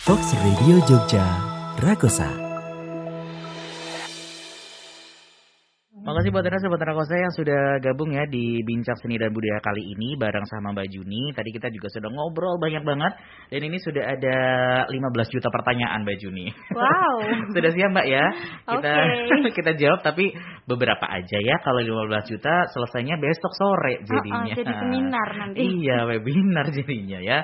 Fox Radio Jogja, Rakosa. Makasih buat Anda sobat Rakosa yang sudah gabung ya di Bincang Seni dan Budaya kali ini bareng sama Mbak Juni. Tadi kita juga sudah ngobrol banyak banget dan ini sudah ada 15 juta pertanyaan Mbak Juni. Wow. sudah siap Mbak ya? Kita Oke. kita jawab tapi beberapa aja ya. Kalau 15 juta selesainya besok sore jadinya. Oh, oh, jadi seminar nanti. Iya, webinar jadinya ya.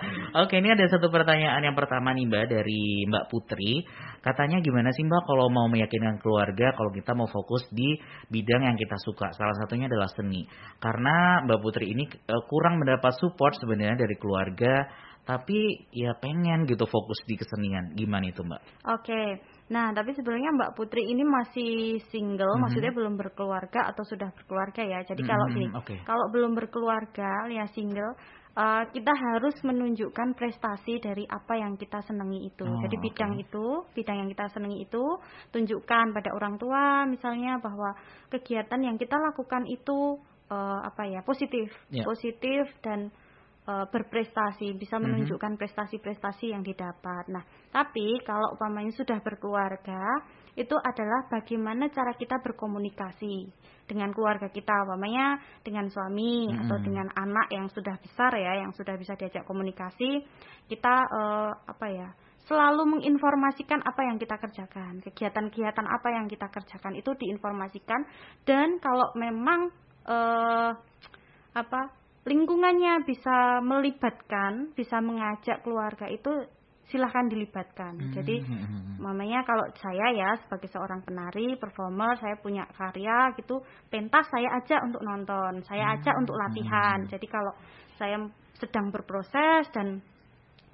Oke, ini ada satu pertanyaan yang pertama nih Mbak dari Mbak Putri. Katanya gimana sih Mbak kalau mau meyakinkan keluarga kalau kita mau fokus di bidang yang kita suka. Salah satunya adalah seni. Karena Mbak Putri ini eh, kurang mendapat support sebenarnya dari keluarga, tapi ya pengen gitu fokus di kesenian. Gimana itu Mbak? Oke. Nah, tapi sebenarnya Mbak Putri ini masih single, Mhm. maksudnya belum berkeluarga atau sudah berkeluarga ya. Jadi Mhm, kalau gini, oke. kalau belum berkeluarga ya single, eh, kita harus menunjukkan prestasi dari apa yang kita senangi itu. Oh, Jadi bidang oke. itu, bidang yang kita senangi itu, tunjukkan pada orang tua misalnya bahwa kegiatan yang kita lakukan itu eh, apa ya positif, Ya. positif dan berprestasi, bisa Mhm. menunjukkan prestasi-prestasi yang didapat. Nah, tapi kalau umpamanya sudah berkeluarga, itu adalah bagaimana cara kita berkomunikasi dengan keluarga kita, umpamanya dengan suami Mhm. atau dengan anak yang sudah besar ya, yang sudah bisa diajak komunikasi, kita eh, apa ya? selalu menginformasikan apa yang kita kerjakan, kegiatan-kegiatan apa yang kita kerjakan itu diinformasikan dan kalau memang eh apa lingkungannya bisa melibatkan, bisa mengajak keluarga itu silahkan dilibatkan. Jadi Mhm. mamanya kalau saya ya sebagai seorang penari, performer, saya punya karya gitu, pentas saya ajak untuk nonton, saya ajak untuk latihan. Jadi kalau saya sedang berproses dan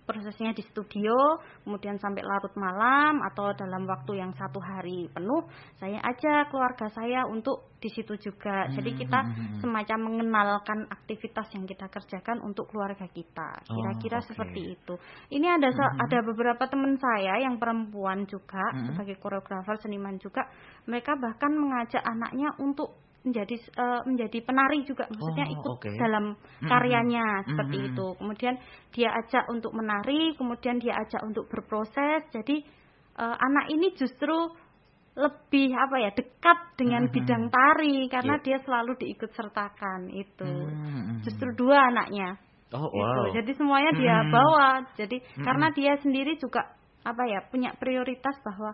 prosesnya di studio, kemudian sampai larut malam atau dalam waktu yang satu hari penuh, saya ajak keluarga saya untuk di situ juga. Jadi kita Mhm. semacam mengenalkan aktivitas yang kita kerjakan untuk keluarga kita. Kira-kira Oh, oke. seperti itu. Ini ada sa- Mhm. ada beberapa teman saya yang perempuan juga Mhm. sebagai koreografer seniman juga, mereka bahkan mengajak anaknya untuk menjadi eh, menjadi penari juga, maksudnya Oh, ikut oke. dalam karyanya seperti Mhm. itu. Kemudian dia ajak untuk menari, kemudian dia ajak untuk berproses. Jadi eh, anak ini justru lebih apa ya dekat dengan Mhm. bidang tari karena Iya. dia selalu diikut sertakan itu. Mhm. Justru dua anaknya. Oh, wow. Jadi semuanya dia Mhm. bawa. Jadi Mhm. karena dia sendiri juga apa ya punya prioritas bahwa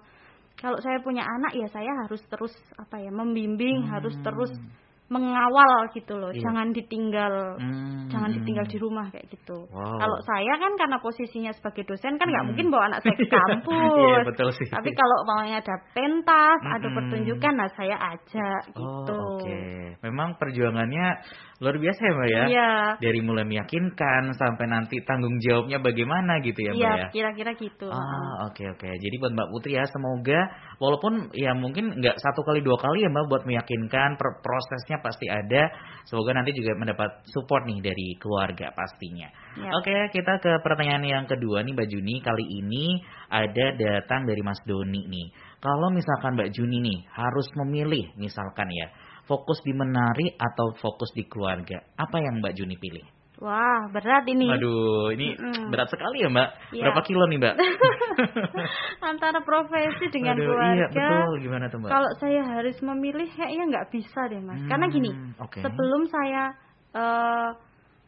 kalau saya punya anak ya saya harus terus apa ya membimbing, Hmm. harus terus mengawal gitu loh. Iya. Jangan ditinggal Hmm. jangan ditinggal di rumah kayak gitu. Wow. Kalau saya kan karena posisinya sebagai dosen kan nggak Hmm. mungkin bawa anak saya ke kampus. Iya, betul sih. Tapi kalau maunya ada pentas, ada Mm-mm. pertunjukan, nah saya ajak Oh, gitu. oke. Memang perjuangannya luar biasa ya, Mbak ya? Iya. Dari mulai meyakinkan sampai nanti tanggung jawabnya bagaimana gitu ya, Mbak Iya, ya? kira-kira gitu. Ah, oke oke. Jadi buat Mbak Putri ya, semoga walaupun ya mungkin nggak satu kali dua kali ya Mbak buat meyakinkan prosesnya pasti ada. Semoga nanti juga mendapat support nih dari keluarga pastinya. Ya. Oke, kita ke pertanyaan yang kedua nih Mbak Juni. Kali ini ada datang dari Mas Doni nih. Kalau misalkan Mbak Juni nih harus memilih misalkan ya, fokus di menari atau fokus di keluarga, apa yang Mbak Juni pilih? Wah, berat ini. Waduh, ini Mm-mm. berat sekali ya Mbak. Iya. Berapa kilo nih Mbak? Antara profesi dengan Waduh, keluarga. Iya betul, gimana tuh Mbak? Kalau saya harus memilih kayaknya nggak bisa deh mas. Karena gini, Hmm, oke. sebelum saya eh,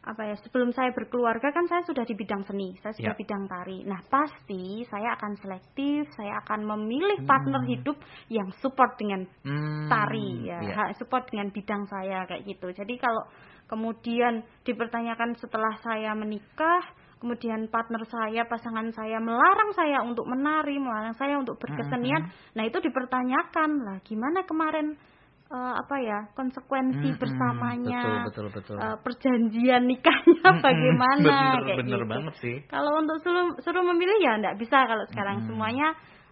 apa ya, sebelum saya berkeluarga kan saya sudah di bidang seni, saya sudah Ya. bidang tari. Nah pasti saya akan selektif, saya akan memilih partner Hmm. hidup yang support dengan Hmm, tari ya, ha- support dengan bidang saya kayak gitu. Jadi kalau kemudian dipertanyakan setelah saya menikah, kemudian partner saya, pasangan saya melarang saya untuk menari, melarang saya untuk berkesenian, Mm-mm. nah itu dipertanyakan lah, gimana kemarin eh, apa ya konsekuensi Mm-mm, bersamanya, Betul, betul, betul. eh, perjanjian nikahnya Mm-mm, bagaimana bener, kayak bener gitu. banget sih. Kalau untuk suruh, suruh memilih ya enggak bisa kalau sekarang Mm-mm. semuanya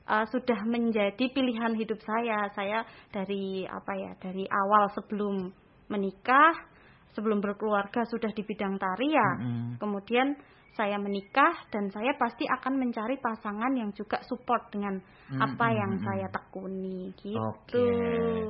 uh, sudah menjadi pilihan hidup saya. Saya dari apa ya? Dari awal sebelum menikah, sebelum berkeluarga sudah di bidang tari ya. Mm-mm. Kemudian saya menikah dan saya pasti akan mencari pasangan yang juga support dengan Hmm, apa hmm, yang hmm, saya tekuni gitu. Oke,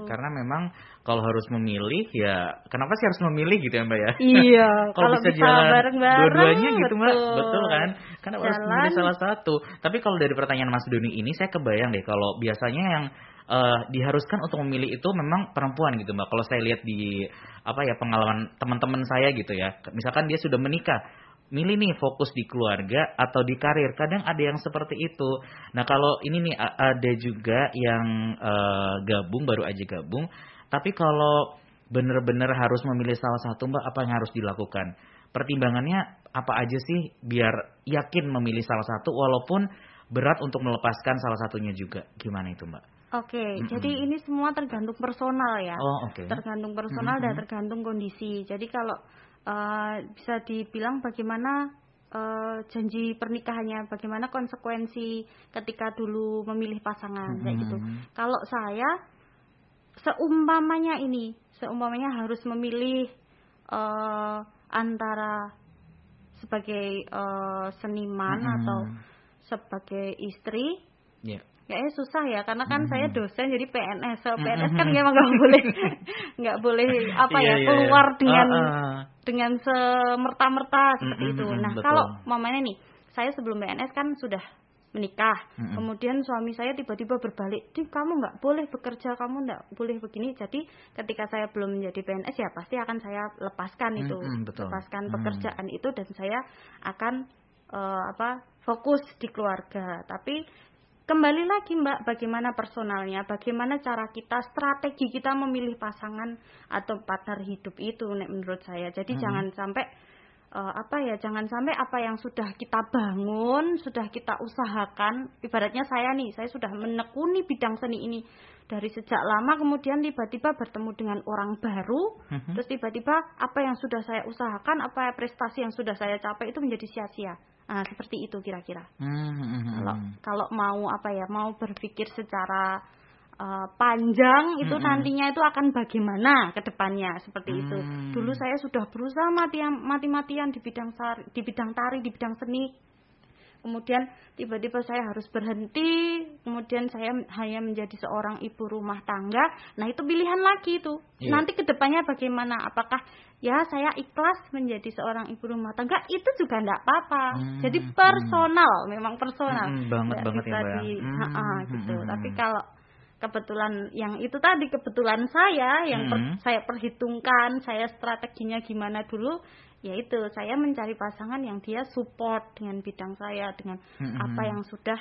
karena memang kalau harus memilih ya kenapa sih harus memilih gitu ya Mbak ya? Iya, kalau bisa, jalan bareng-bareng dua-duanya gitu Mbak, betul. kan? Karena harus Jalan. memilih salah satu. Tapi kalau dari pertanyaan Mas Doni ini saya kebayang deh kalau biasanya yang eh, diharuskan untuk memilih itu memang perempuan gitu Mbak. Kalau saya lihat di apa ya pengalaman teman-teman saya gitu ya, misalkan dia sudah menikah, milih nih fokus di keluarga atau di karir. Kadang ada yang seperti itu. Nah kalau ini nih ada juga yang eh, gabung baru aja gabung, tapi kalau benar-benar harus memilih salah satu Mbak, apa yang harus dilakukan? Pertimbangannya apa aja sih biar yakin memilih salah satu walaupun berat untuk melepaskan salah satunya juga. Gimana itu Mbak? Oke, Mm-mm. jadi ini semua tergantung personal ya. Oh oke. Tergantung personal dan Mm-mm. tergantung kondisi. Jadi kalau eh, bisa dibilang bagaimana eh, janji pernikahannya, bagaimana konsekuensi ketika dulu memilih pasangan kayak gitu. Mm-mm. Kalau saya seumpamanya ini, seumpamanya harus memilih eh, antara sebagai eh, seniman Mm-mm. atau sebagai istri Ya. Kayaknya susah ya karena kan Hmm. saya dosen jadi PNS so Hmm, PNS hmm, kan hmm. memang nggak boleh nggak boleh apa Iya, ya iya, keluar iya. dengan Ah, ah. dengan semerta-merta seperti Hmm, itu hmm, hmm, nah betul. kalau mamanya nih saya sebelum PNS kan sudah menikah Hmm, hmm. kemudian suami saya tiba-tiba berbalik Di kamu nggak boleh bekerja kamu nggak boleh begini jadi ketika saya belum menjadi PNS ya pasti akan saya lepaskan Hmm, itu hmm, betul. lepaskan Hmm. pekerjaan itu dan saya akan eh, apa fokus di keluarga tapi kembali lagi mbak bagaimana personalnya bagaimana cara kita strategi kita memilih pasangan atau partner hidup itu nek menurut saya jadi Hmm. jangan sampai eh, apa ya jangan sampai apa yang sudah kita bangun sudah kita usahakan ibaratnya saya nih saya sudah menekuni bidang seni ini dari sejak lama kemudian tiba-tiba bertemu dengan orang baru Mhm. terus tiba-tiba apa yang sudah saya usahakan apa prestasi yang sudah saya capai itu menjadi sia-sia nah seperti itu kira-kira Hmm, hmm, hmm, kalau hmm. kalau mau apa ya mau berpikir secara uh, panjang itu Mm-mm. nantinya itu akan bagaimana ke depannya seperti itu Hmm. dulu saya sudah berusaha mati mati-matian di bidang sari, di bidang tari di bidang seni kemudian tiba-tiba saya harus berhenti kemudian saya hanya menjadi seorang ibu rumah tangga nah itu pilihan lagi itu Iya. nanti ke depannya bagaimana apakah ya saya ikhlas menjadi seorang ibu rumah tangga itu juga tidak apa-apa Hmm, jadi hmm. personal memang personal Hmm, banget Nggak banget ya, bisa ya. di Hmm, Ha-ha, gitu hmm, tapi hmm. kalau kebetulan yang itu tadi kebetulan saya yang per- Hmm. saya perhitungkan saya strateginya gimana dulu yaitu saya mencari pasangan yang dia support dengan bidang saya dengan Hmm, hmm, apa hmm. yang sudah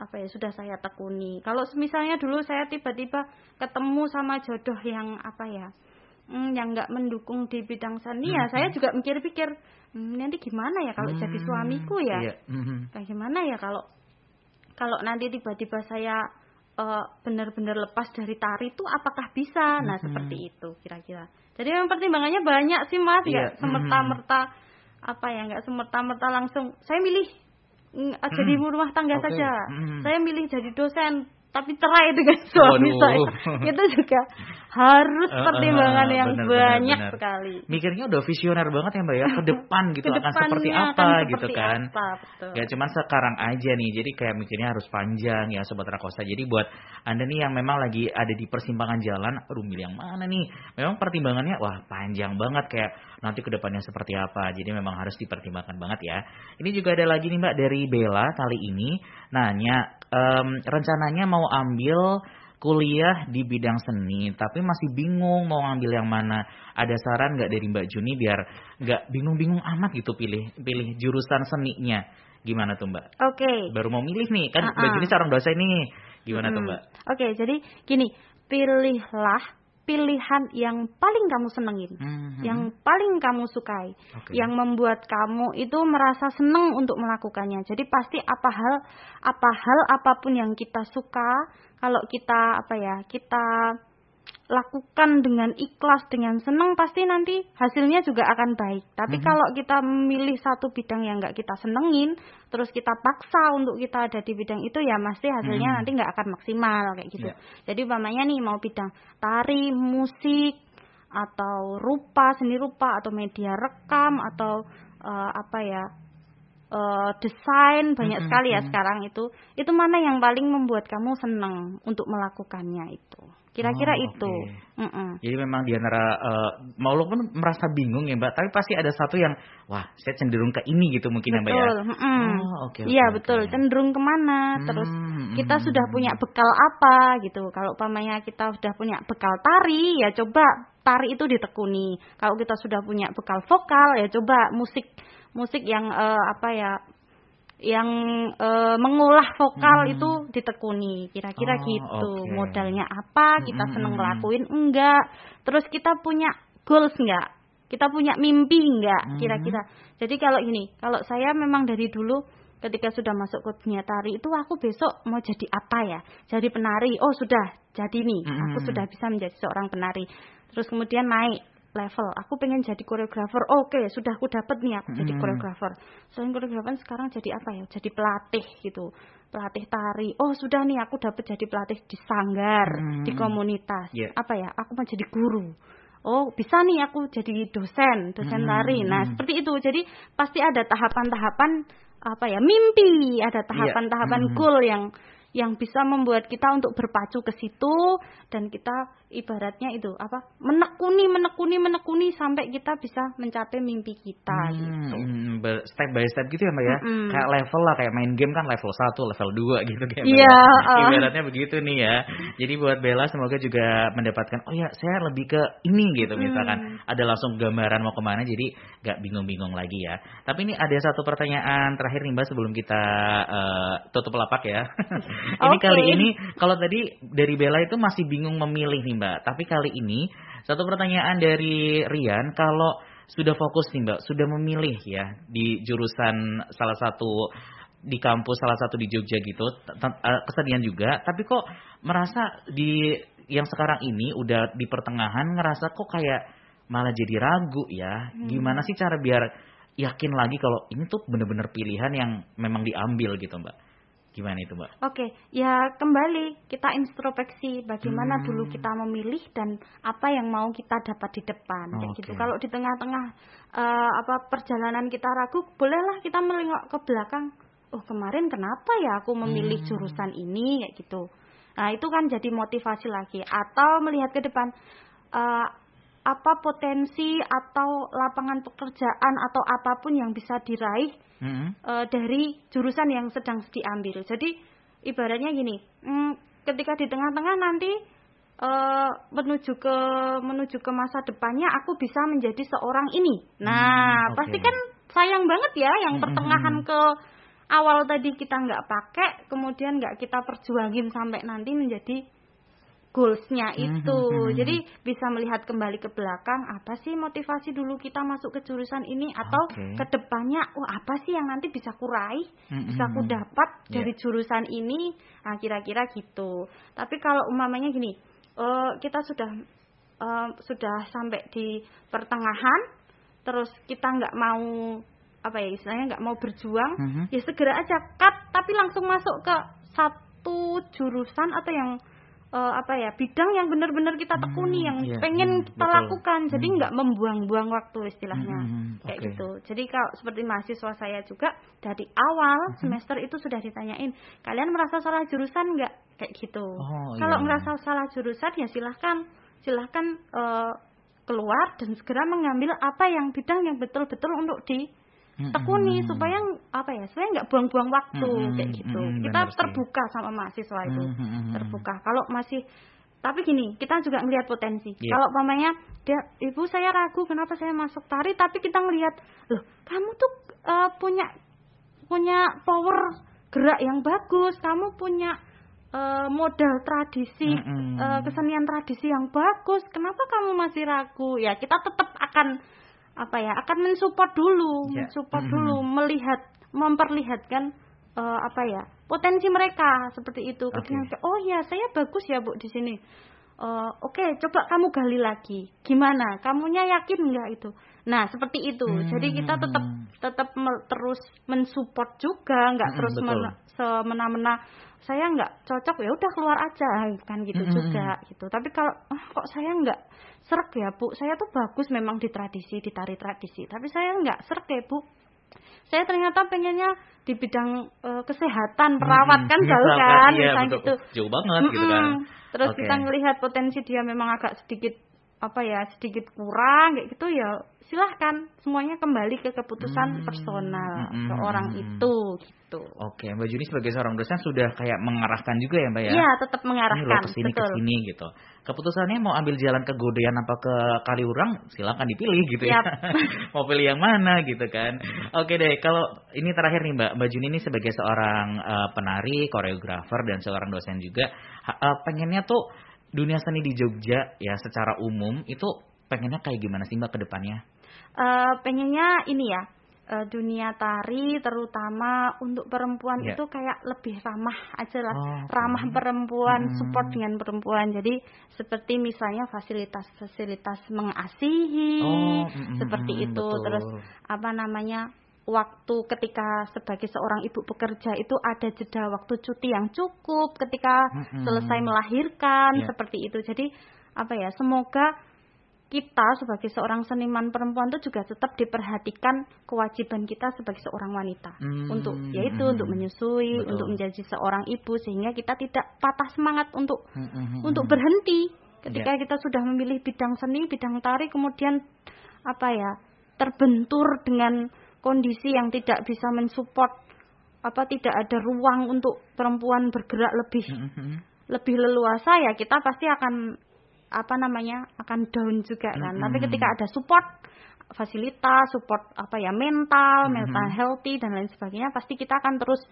apa ya sudah saya tekuni kalau misalnya dulu saya tiba-tiba ketemu sama jodoh yang apa ya hmm, yang nggak mendukung di bidang seni ya Hmm, saya hmm. juga mikir-pikir "Hmm, nanti gimana ya kalau jadi Hmm, suamiku ya Iya. hmm, hmm. bagaimana ya kalau kalau nanti tiba-tiba saya eh, benar-benar lepas dari tari itu apakah bisa nah Mhm. seperti itu kira-kira jadi memang pertimbangannya banyak sih mas. Iya, semerta-merta apa ya nggak semerta-merta langsung saya milih mm, ah, jadi rumah tangga Oke, saja. Mhm. saya milih jadi dosen tapi cerai dengan suami Waduh. saya. Itu juga harus pertimbangan eh, yang benar, banyak benar. sekali Mikirnya udah visioner banget ya Mbak ya ke depan gitu akan Ke depannya seperti akan apa seperti gitu kan. apa, betul. Gak cuman sekarang aja nih, jadi kayak mikirnya harus panjang ya Sobat Rakosa. Jadi buat Anda nih yang memang lagi ada di persimpangan jalan, aduh milih yang mana nih? Memang pertimbangannya wah panjang banget kayak nanti ke depannya seperti apa. Jadi memang harus dipertimbangkan banget ya. Ini juga ada lagi nih Mbak dari Bella kali ini nanya em, rencananya mau ambil kuliah di bidang seni, tapi masih bingung mau ngambil yang mana. Ada saran nggak dari Mbak Juni biar nggak bingung-bingung amat gitu pilih pilih jurusan seninya? Gimana tuh Mbak? oke Baru mau milih nih, kan Mbak Ah-ah. Juni seorang dosen nih. Gimana tuh Mm. Mbak? Oke, jadi gini, pilihlah pilihan yang paling kamu senengin, Hmm, yang paling kamu sukai, Oke. yang membuat kamu itu merasa seneng untuk melakukannya. Jadi pasti apa hal apa hal apa pun yang kita suka, kalau kita apa ya, kita lakukan dengan ikhlas, dengan senang pasti nanti hasilnya juga akan baik. Tapi Mhm. kalau kita memilih satu bidang yang nggak kita senengin, terus kita paksa untuk kita ada di bidang itu ya pasti hasilnya Mhm. nanti nggak akan maksimal kayak gitu. Iya. Jadi umpamanya nih mau bidang tari, musik atau rupa, seni rupa atau media rekam atau eh, apa ya uh, desain banyak Mm-mm, sekali ya mm. sekarang itu itu mana yang paling membuat kamu senang untuk melakukannya itu kira-kira Oh, itu oke. Mm-mm. Jadi memang di antara eh, walaupun merasa bingung ya Mbak, tapi pasti ada satu yang wah saya cenderung ke ini gitu mungkin ya Mbak ya. betul mm-mm. Oh, oke. iya oke, betul cenderung ke mana terus Hmm, kita hmm, sudah hmm, punya hmm. bekal apa gitu kalau umpamanya kita sudah punya bekal tari ya coba tari itu ditekuni kalau kita sudah punya bekal vokal ya coba musik musik yang eh, apa ya yang eh, mengolah vokal Hmm. itu ditekuni. Kira-kira Oh, gitu. oke. modalnya apa kita Hmm, seneng hmm, ngelakuin enggak? Terus kita punya goals enggak? Kita punya mimpi enggak? Hmm. kira-kira. Jadi kalau ini kalau saya memang dari dulu ketika sudah masuk ke dunia tari itu aku besok mau jadi apa ya? Jadi penari. Oh sudah. Jadi nih. Aku Hmm. sudah bisa menjadi seorang penari. Terus kemudian naik level aku pengen jadi koreografer oke sudah aku dapat nih aku jadi Hmm. koreografer selain koreografer sekarang jadi apa ya jadi pelatih gitu pelatih tari oh sudah nih aku dapat jadi pelatih di sanggar Hmm. di komunitas Yeah. apa ya aku mau jadi guru Oh bisa nih aku jadi dosen, dosen Hmm, tari. Nah seperti itu. Jadi pasti ada tahapan-tahapan apa ya mimpi, ada tahapan-tahapan Hmm. goal yang yang bisa membuat kita untuk berpacu ke situ dan kita ibaratnya itu apa menekuni, menekuni, menekuni sampai kita bisa mencapai mimpi kita Hmm, gitu. hmm, step by step gitu ya Mbak ya. Mm-mm. Kayak level lah kayak main game kan level 1, level 2 gitu kayak Mbak Iya, ya. uh. Ibaratnya begitu nih ya. Jadi buat Bella semoga juga mendapatkan oh ya saya lebih ke ini gitu Mm. misalkan ada langsung gambaran mau ke mana jadi nggak bingung-bingung lagi ya. Tapi ini ada satu pertanyaan terakhir nih Mbak sebelum kita eh, tutup lapak ya. ini Oke. kali ini kalau tadi dari Bella itu masih bingung memilih nih Mbak. Tapi kali ini satu pertanyaan dari Rian kalau sudah fokus nih Mbak, sudah memilih ya di jurusan salah satu di kampus salah satu di Jogja gitu, eh, kesedihan juga, tapi kok merasa di yang sekarang ini udah di pertengahan ngerasa kok kayak malah jadi ragu ya. Hmm. Gimana sih cara biar yakin lagi kalau ini tuh bener-bener pilihan yang memang diambil gitu Mbak? Gimana itu Mbak? Oke, ya kembali kita introspeksi bagaimana Hmm. dulu kita memilih dan apa yang mau kita dapat di depan kayak Oke. gitu. Kalau di tengah-tengah eh, apa perjalanan kita ragu, bolehlah kita melengok ke belakang. Oh, kemarin kenapa ya aku memilih Hmm. jurusan ini kayak gitu. Nah, itu kan jadi motivasi lagi atau melihat ke depan eh, apa potensi atau lapangan pekerjaan atau apa pun yang bisa diraih Mm-mm. eh, dari jurusan yang sedang diambil. Jadi ibaratnya gini, hmm, ketika di tengah-tengah nanti eh, menuju ke menuju ke masa depannya aku bisa menjadi seorang ini. Nah, Hmm, pasti oke. kan sayang banget ya yang Hmm, pertengahan hmm, ke awal tadi kita nggak pakai, kemudian nggak kita perjuangin sampai nanti menjadi goalsnya Hmm, itu. hmm, hmm, Jadi bisa melihat kembali ke belakang apa sih motivasi dulu kita masuk ke jurusan ini atau ke depannya oh apa sih yang nanti bisa kurai, Hmm, bisa hmm, ku hmm. dapat Iya. dari jurusan ini. Nah, kira-kira gitu. Tapi kalau umpamanya gini, eh, kita sudah eh, sudah sampai di pertengahan terus kita nggak mau apa ya istilahnya nggak mau berjuang Mhm. ya segera aja cut tapi langsung masuk ke satu jurusan atau yang eh, apa ya bidang yang benar-benar kita tekuni Hmm, yang iya, pengen hmm, kita betul. lakukan jadi Hmm. nggak membuang-buang waktu istilahnya Hmm, hmm, kayak oke. gitu jadi kalau seperti mahasiswa saya juga dari awal Hmm. semester itu sudah ditanyain kalian merasa salah jurusan nggak kayak gitu Oh, kalau iya. merasa salah jurusan ya silahkan silahkan eh, keluar dan segera mengambil apa yang bidang yang betul-betul untuk di Hmm, tekuni hmm, supaya apa ya saya nggak buang-buang waktu Hmm, hmm, kayak gitu. Hmm, kita benar sih. terbuka sama mahasiswa itu. Hmm, hmm, hmm, terbuka. Kalau masih tapi gini kita juga ngelihat potensi. Iya. kalau pamannya dia ibu saya ragu kenapa saya masuk tari tapi kita ngelihat loh kamu tuh eh, punya punya power gerak yang bagus kamu punya eh, modal tradisi Mm-mm. eh, kesenian tradisi yang bagus kenapa kamu masih ragu? Ya kita tetap akan apa ya akan mensupport dulu Ya. mensupport Mm-mm. dulu melihat memperlihatkan eh, apa ya potensi mereka seperti itu. Ketika, oh ya saya bagus ya bu di sini Eh, oke coba kamu gali lagi. Gimana? Kamunya yakin nggak? Itu nah seperti itu. Jadi kita tetap Hmm. tetap me- terus mensupport juga nggak Mm-mm, terus betul. men- semena-mena saya nggak cocok ya udah keluar aja kan gitu Mm-mm. juga gitu. Tapi kalau ah, kok saya nggak serak ya bu? Saya tuh bagus memang di tradisi di tari tradisi tapi saya nggak serak ya bu saya ternyata pengennya di bidang uh, kesehatan perawat kan jauh kan iya, gitu Jauh banget gitu kan. terus Oke. kita ngelihat potensi dia memang agak sedikit apa ya sedikit kurang kayak gitu ya silahkan semuanya kembali ke keputusan Hmm, personal hmm, hmm, seorang hmm, hmm. itu gitu Oke, Mbak Juni sebagai seorang dosen sudah kayak mengarahkan juga ya Mbak ya? Iya tetap Ini loh mengarahkan ke sini betul ke sini gitu. Keputusannya mau ambil jalan ke Godean apa ke Kaliurang, silakan dipilih gitu ya. Mau pilih yang mana gitu kan. Oke deh, kalau ini terakhir nih Mbak, Mbak Juni ini sebagai seorang eh, penari, koreografer dan seorang dosen juga, eh, pengennya tuh dunia seni di Jogja ya secara umum itu pengennya kayak gimana sih Mbak ke depannya? Eh, pengennya ini ya eh, dunia tari terutama untuk perempuan Iya. itu kayak lebih ramah aja lah Oh, ramah perempuan Hmm. support dengan perempuan jadi seperti misalnya fasilitas-fasilitas mengasihi Oh, mm, mm, seperti mm, itu betul. terus apa namanya waktu ketika sebagai seorang ibu pekerja itu ada jeda waktu cuti yang cukup ketika Mm-mm. selesai melahirkan Iya. seperti itu jadi apa ya semoga kita sebagai seorang seniman perempuan itu juga tetap diperhatikan kewajiban kita sebagai seorang wanita Hmm, untuk yaitu hmm, untuk menyusui betul. untuk menjadi seorang ibu sehingga kita tidak patah semangat untuk Mm, mm, mm, untuk berhenti ketika Ya. kita sudah memilih bidang seni bidang tari kemudian apa ya terbentur dengan kondisi yang tidak bisa mensupport apa tidak ada ruang untuk perempuan bergerak lebih Mm, mm, mm. lebih leluasa ya kita pasti akan apa namanya akan down juga kan. Mm-mm. Tapi ketika ada support fasilitas, support apa ya mental, Mm-mm. mental healthy dan lain sebagainya, pasti kita akan terus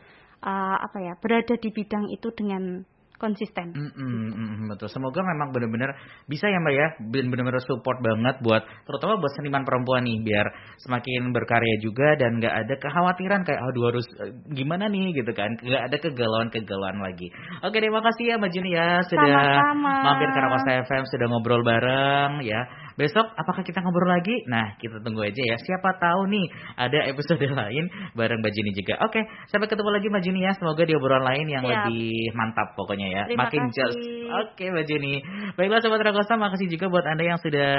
uh, apa ya berada di bidang itu dengan konsisten. Mm, mm, mm, mm, betul. Semoga memang benar-benar bisa ya Mbak ya, ben- benar-benar support banget buat terutama buat seniman perempuan nih biar semakin berkarya juga dan nggak ada kekhawatiran kayak aduh harus eh, gimana nih gitu kan, nggak ada kegalauan-kegalauan lagi. Oke, terima kasih ya Mbak Juni ya sudah Sama-sama. mampir ke Rakosa FM sudah ngobrol bareng ya. Besok apakah kita ngobrol lagi? Nah, kita tunggu aja ya. Siapa tahu nih ada episode lain bareng Mbak Juni juga. Oke, sampai ketemu lagi Mbak Juni ya. Semoga di obrolan lain yang Siap. lebih mantap pokoknya ya. Terima Makin kasih. just. Oke Mbak Juni. Baiklah Sobat Rakosa, makasih juga buat Anda yang sudah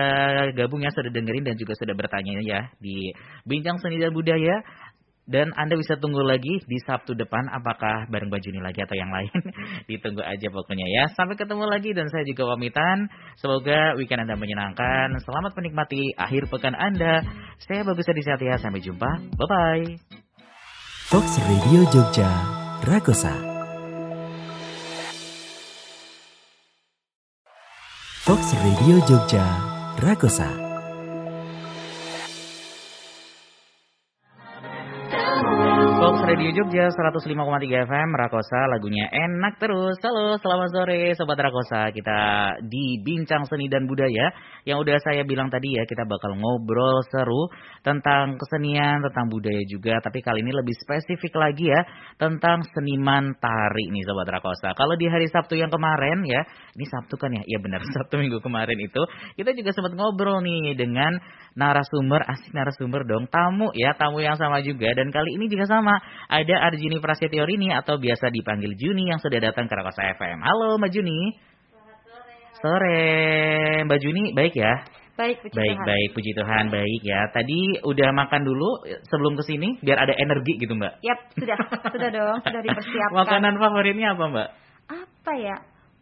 gabung ya, sudah dengerin dan juga sudah bertanya ya di Bincang Seni dan Budaya. Dan Anda bisa tunggu lagi di Sabtu depan apakah bareng Mbak Juni lagi atau yang lain. Ditunggu aja pokoknya ya. Sampai ketemu lagi dan saya juga pamitan. Semoga weekend Anda menyenangkan. Selamat menikmati akhir pekan Anda. Saya Bagus Adi Satya. Sampai jumpa. Bye-bye. Fox Radio Jogja, Rakosa. Fox Radio Jogja, Rakosa. Jogja 105,3 FM Rakosa lagunya enak terus. Halo, selamat sore sobat Rakosa. Kita di Bincang Seni dan Budaya yang udah saya bilang tadi ya, kita bakal ngobrol seru tentang kesenian, tentang budaya juga, tapi kali ini lebih spesifik lagi ya tentang seniman tari nih sobat Rakosa. Kalau di hari Sabtu yang kemarin ya, ini Sabtu kan ya? Iya benar, Sabtu minggu kemarin itu kita juga sempat ngobrol nih dengan narasumber, asik narasumber dong, tamu ya, tamu yang sama juga dan kali ini juga sama. Ada Arjuni Prasetyo Rini atau biasa dipanggil Juni yang sudah datang ke Rakosa FM. Halo Mbak Juni. Sore. Mbak Juni baik ya? Baik, puji Baik, Tuhan. baik, puji Tuhan, baik ya. Tadi udah makan dulu sebelum ke sini biar ada energi gitu Mbak. Yap, sudah, sudah dong, sudah dipersiapkan. Makanan favoritnya apa Mbak? Apa ya?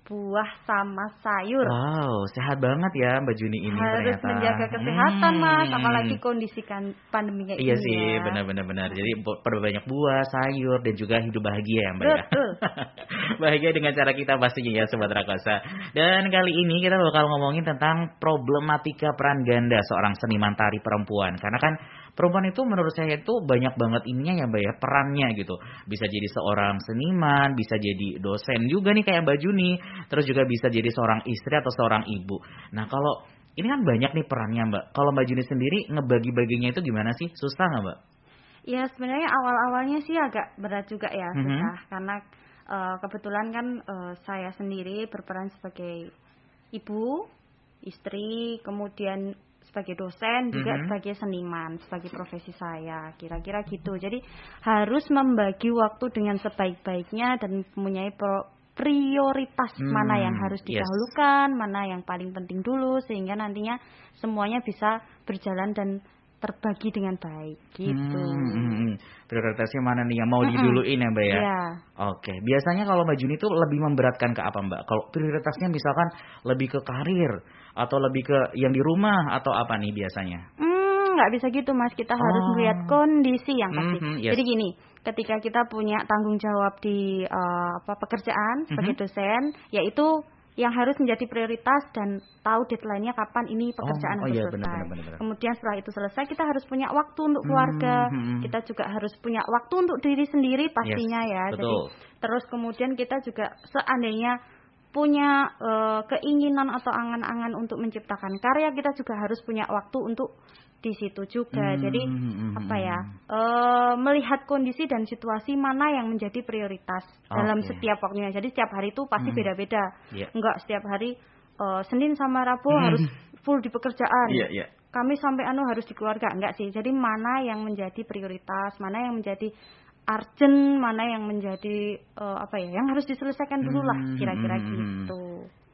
Buah sama sayur. Wow, sehat banget ya Mbak Juni ini Harus ternyata. menjaga kesehatan, Hmm. Mas, apalagi kondisi kan pandemi kayak Iya ini sih, ya. benar-benar benar. Jadi perbanyak buah, sayur dan juga hidup bahagia ya, Mbak ya. Betul. bahagia dengan cara kita pastinya ya Sobat Rakosa. Dan kali ini kita bakal ngomongin tentang problematika peran ganda seorang seniman tari perempuan. Karena kan perempuan itu menurut saya itu banyak banget ininya ya Mbak ya, perannya gitu. Bisa jadi seorang seniman, bisa jadi dosen juga nih kayak Mbak Juni, terus juga bisa jadi seorang istri atau seorang ibu. Nah, kalau ini kan banyak nih perannya Mbak. Kalau Mbak Juni sendiri ngebagi-baginya itu gimana sih? Susah nggak Mbak? Ya sebenarnya awal-awalnya sih agak berat juga ya Mhm. susah karena eh, kebetulan kan eh, saya sendiri berperan sebagai ibu, istri, kemudian sebagai dosen juga Mhm. sebagai seniman, sebagai profesi saya kira-kira gitu. Jadi harus membagi waktu dengan sebaik-baiknya dan mempunyai pro- prioritas Hmm, mana yang harus yes. didahulukan, mana yang paling penting dulu sehingga nantinya semuanya bisa berjalan dan terbagi dengan baik gitu. Hmm, hmm, hmm. Prioritasnya mana nih yang mau diduluin ya Mbak ya? Ya. Oke, biasanya kalau Mbak Juni itu lebih memberatkan ke apa Mbak? Kalau prioritasnya misalkan lebih ke karir atau lebih ke yang di rumah atau apa nih biasanya? Hmm, nggak bisa gitu mas. Kita harus Oh. melihat kondisi yang pasti. Mhm, yes. Jadi gini, ketika kita punya tanggung jawab di eh, apa pekerjaan sebagai Mhm. dosen, yaitu yang harus menjadi prioritas dan tahu deadline-nya kapan ini pekerjaan oh harus iya, selesai. benar, benar, benar. Kemudian setelah itu selesai, kita harus punya waktu untuk keluarga. Hmm, hmm. Kita juga harus punya waktu untuk diri sendiri pastinya ya. Jadi betul. terus kemudian kita juga seandainya punya eh, keinginan atau angan-angan untuk menciptakan karya, kita juga harus punya waktu untuk di situ juga. Hmm, Jadi hmm, hmm, apa hmm. ya? eh, melihat kondisi dan situasi mana yang menjadi prioritas dalam Oke. setiap waktunya. Jadi setiap hari itu pasti Hmm. beda-beda. Iya. Enggak setiap hari eh, Senin sama Rabu Hmm. harus full di pekerjaan. Iya, iya. Kami sampai anu harus di keluarga enggak sih. Jadi mana yang menjadi prioritas, mana yang menjadi urgent, mana yang menjadi eh, apa ya, yang harus diselesaikan dulu lah kira-kira hmm. gitu.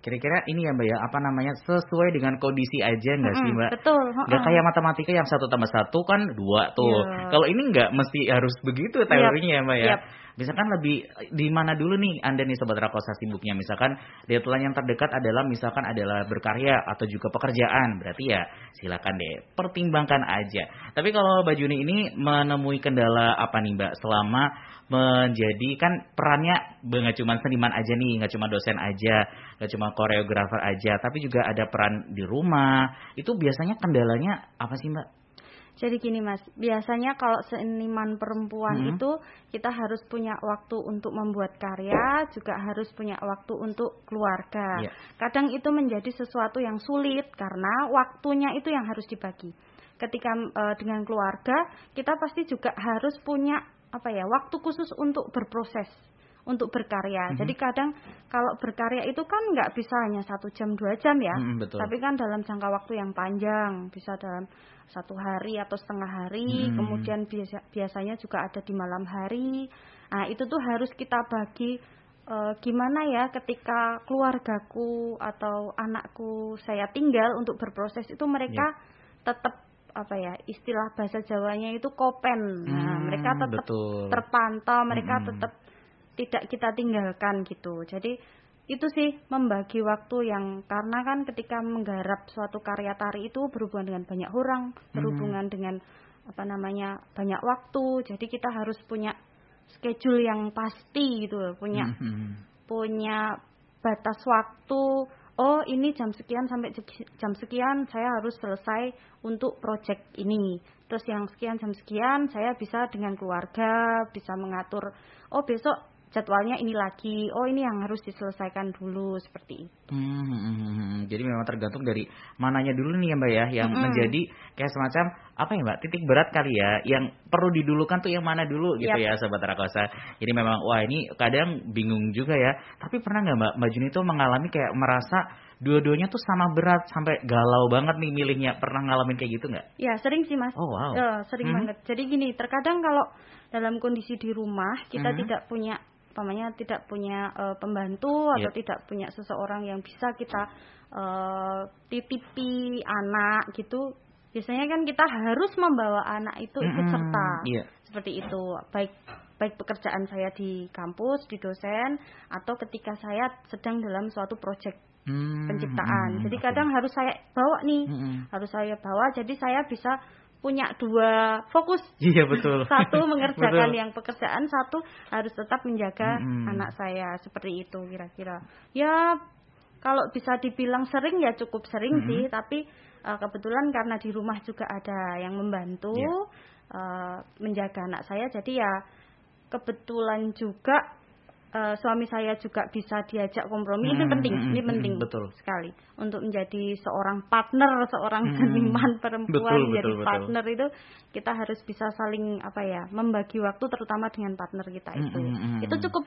Kira-kira ini ya Mbak ya, apa namanya sesuai dengan kondisi aja nggak sih Mm-mm, Mbak? Betul. Nggak kayak matematika yang satu tambah satu kan dua tuh. Iya. Kalau ini nggak mesti harus begitu teorinya ya Mbak ya. Yap. Misalkan lebih di mana dulu nih Anda nih sobat Rakosa sibuknya misalkan deadline yang terdekat adalah misalkan adalah berkarya atau juga pekerjaan. Berarti ya silakan deh pertimbangkan aja. Tapi kalau Mbak Juni ini menemui kendala apa nih Mbak selama menjadi kan perannya nggak cuma seniman aja nih, nggak cuma dosen aja, nggak cuma koreografer aja, tapi juga ada peran di rumah. Itu biasanya kendalanya apa sih Mbak? Jadi gini Mas, biasanya kalau seniman perempuan Mm-mm. itu kita harus punya waktu untuk membuat karya, juga harus punya waktu untuk keluarga. Iya. Kadang itu menjadi sesuatu yang sulit karena waktunya itu yang harus dibagi. Ketika eh, dengan keluarga, kita pasti juga harus punya apa ya, waktu khusus untuk berproses, untuk berkarya. Mhm. Jadi kadang kalau berkarya itu kan nggak bisa hanya satu jam dua jam ya, Mm-mm, betul. tapi kan dalam jangka waktu yang panjang, bisa dalam satu hari atau setengah hari, Hmm. kemudian biasa, biasanya juga ada di malam hari. Nah, itu tuh harus kita bagi eh, gimana ya ketika keluargaku atau anakku saya tinggal untuk berproses itu mereka tetap apa ya istilah bahasa Jawanya itu kopen. Nah, Hmm, mereka tetap betul. terpantau, mereka Mm-mm. tetap tidak kita tinggalkan gitu. Jadi itu sih membagi waktu yang karena kan ketika menggarap suatu karya tari itu berhubungan dengan banyak orang, berhubungan dengan apa namanya banyak waktu. Jadi kita harus punya schedule yang pasti gitu, loh. punya Mhm. punya batas waktu. Oh ini jam sekian sampai jam sekian saya harus selesai untuk project ini. Terus yang sekian jam sekian saya bisa dengan keluarga bisa mengatur. Oh besok jadwalnya ini lagi. Oh ini yang harus diselesaikan dulu seperti itu. Hmm, hmm, hmm, hmm. Jadi memang tergantung dari mananya dulu nih ya Mbak ya, yang Mm-mm. menjadi kayak semacam apa ya Mbak, titik berat kali ya, yang perlu didulukan tuh yang mana dulu gitu Yap. ya Sobat Rakosa. Jadi memang wah ini kadang bingung juga ya. Tapi pernah nggak Mbak, Mbak Juni tuh mengalami kayak merasa dua-duanya tuh sama berat sampai galau banget nih milihnya. Pernah ngalamin kayak gitu nggak? Ya sering sih mas. Oh wow. Ya, sering Mhm. banget. Jadi gini, terkadang kalau dalam kondisi di rumah kita Mhm. tidak punya umpamanya tidak punya eh, pembantu atau Yep. tidak punya seseorang yang bisa kita eh, titipi anak gitu. Biasanya kan kita harus membawa anak itu ikut Mm-mm. serta. Iya. Seperti itu. Baik baik pekerjaan saya di kampus, di dosen atau ketika saya sedang dalam suatu proyek Hmm, penciptaan. hmm, Jadi oke. kadang harus saya bawa nih Hmm, harus saya bawa jadi saya bisa punya dua fokus Iya betul. satu mengerjakan Betul. yang pekerjaan satu harus tetap menjaga Mm-mm. anak saya seperti itu kira-kira ya kalau bisa dibilang sering ya cukup sering Mm-mm. sih tapi eh, kebetulan karena di rumah juga ada yang membantu Iya. eh, menjaga anak saya jadi ya kebetulan juga eh, suami saya juga bisa diajak kompromi ini Mm, penting mm, ini mm, penting betul. sekali untuk menjadi seorang partner seorang Hmm. seniman perempuan Betul, jadi betul, betul. partner itu kita harus bisa saling apa ya membagi waktu terutama dengan partner kita Hmm, itu hmm, hmm, itu hmm. cukup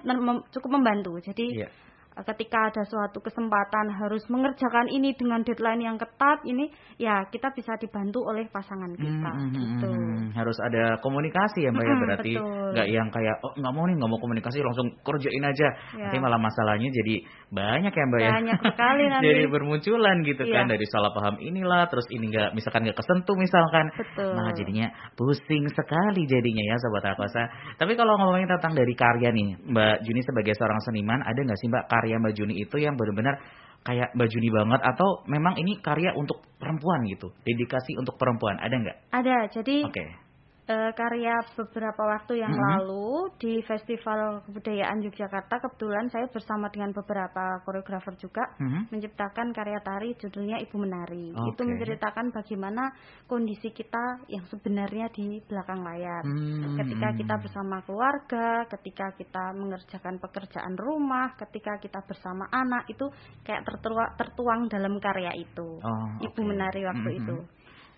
cukup membantu jadi Iya. Ketika ada suatu kesempatan harus mengerjakan ini dengan deadline yang ketat ini ya kita bisa dibantu oleh pasangan kita Hmm, hmm, hmm, gitu. hmm. Harus ada komunikasi ya Mbak ya Mm-mm, berarti nggak yang kayak oh nggak mau nih nggak mau komunikasi langsung kerjain aja. Ya. Nanti malah masalahnya jadi banyak ya Mbak ya. Banyak sekali nanti. jadi bermunculan gitu kan Iya. dari salah paham inilah terus ini nggak misalkan nggak kesentuh misalkan. Betul. Malah jadinya pusing sekali jadinya ya Sobat Rakosa. Tapi kalau ngomongin tentang dari karya nih Mbak Juni sebagai seorang seniman ada nggak sih Mbak karya Mbak Juni itu yang benar-benar kayak Mbak Juni banget atau memang ini karya untuk perempuan gitu dedikasi untuk perempuan ada nggak? Ada jadi Oke. Eh, karya beberapa waktu yang Mm-mm. lalu di Festival Kebudayaan Yogyakarta kebetulan saya bersama dengan beberapa koreografer juga Mhm. menciptakan karya tari judulnya Ibu Menari. Oke. Itu menceritakan bagaimana kondisi kita yang sebenarnya di belakang layar. Hmm. Ketika kita bersama keluarga, ketika kita mengerjakan pekerjaan rumah, ketika kita bersama anak itu kayak tertuang, tertuang dalam karya itu. Oh, Ibu oke. Menari waktu Mhm. itu.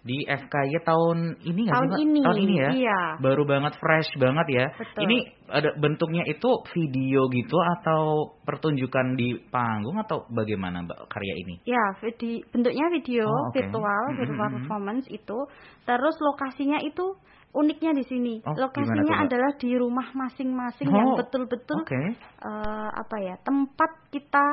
Di FKY tahun ini nggak Tahun sih ini, Tahun ini ya? iya. Baru banget fresh banget ya. Betul. Ini ada bentuknya itu video gitu atau pertunjukan di panggung atau bagaimana Mbak karya ini? Ya, vidi- bentuknya video Oh, oke. virtual, virtual mm, mm. performance itu. Terus lokasinya itu uniknya di sini. Oh, lokasinya adalah di rumah masing-masing yang Oh, betul-betul Oke. eh, apa ya tempat kita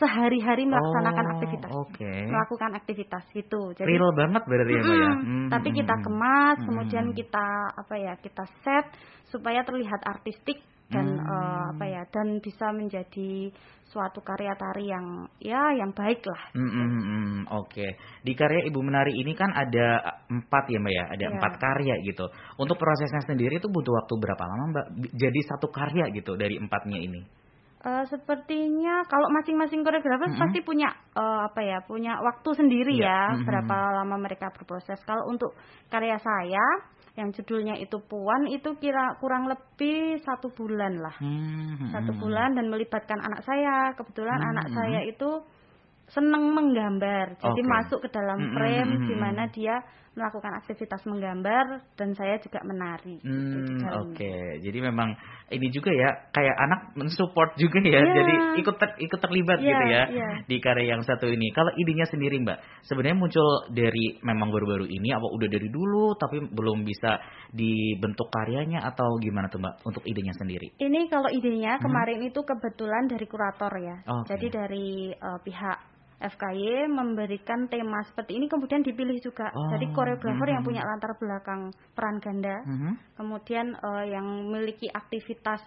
sehari-hari melaksanakan Oh, aktivitas, Oke. melakukan aktivitas gitu. Jadi Real banget berarti ya Mbak ya. Hmm, Tapi hmm, kita hmm. kemas, kemudian kita apa ya kita set supaya terlihat artistik dan Hmm. eh, apa ya dan bisa menjadi suatu karya tari yang ya yang baik lah. Hmm, hmm, hmm. Oke, di karya Ibu Menari ini kan ada empat ya Mbak ya, ada Iya. empat karya gitu. Untuk prosesnya sendiri itu butuh waktu berapa lama Mbak? Jadi satu karya gitu dari empatnya ini. Eh, sepertinya kalau masing-masing koreografer Mm-mm. pasti punya eh, apa ya punya waktu sendiri Iya, ya mm-mm. berapa lama mereka berproses. Kalau untuk karya saya yang judulnya itu Puan itu kira kurang lebih satu bulan lah Hmm, hmm, satu hmm. bulan dan melibatkan anak saya kebetulan Hmm, anak hmm. saya itu seneng menggambar jadi Oke. masuk ke dalam Hmm, hmm, frame hmm, di hmm. mana dia melakukan aktivitas menggambar dan saya juga menari gitu Hmm, dalamnya. oke. Jadi memang ini juga ya kayak anak mensupport juga ya. Iya. Jadi ikut ter- ikut terlibat Iya, gitu ya iya. di karya yang satu ini. Kalau idenya sendiri Mbak, sebenarnya muncul dari memang baru-baru ini apa udah dari dulu tapi belum bisa dibentuk karyanya atau gimana tuh Mbak untuk idenya sendiri? Ini kalau idenya Hmm. kemarin itu kebetulan dari kurator ya. Oke. Jadi dari eh, pihak FKY memberikan tema seperti ini kemudian dipilih juga. Oh, Jadi koreografer yang mhm. punya latar belakang peran ganda, Mhm. kemudian eh, yang memiliki aktivitas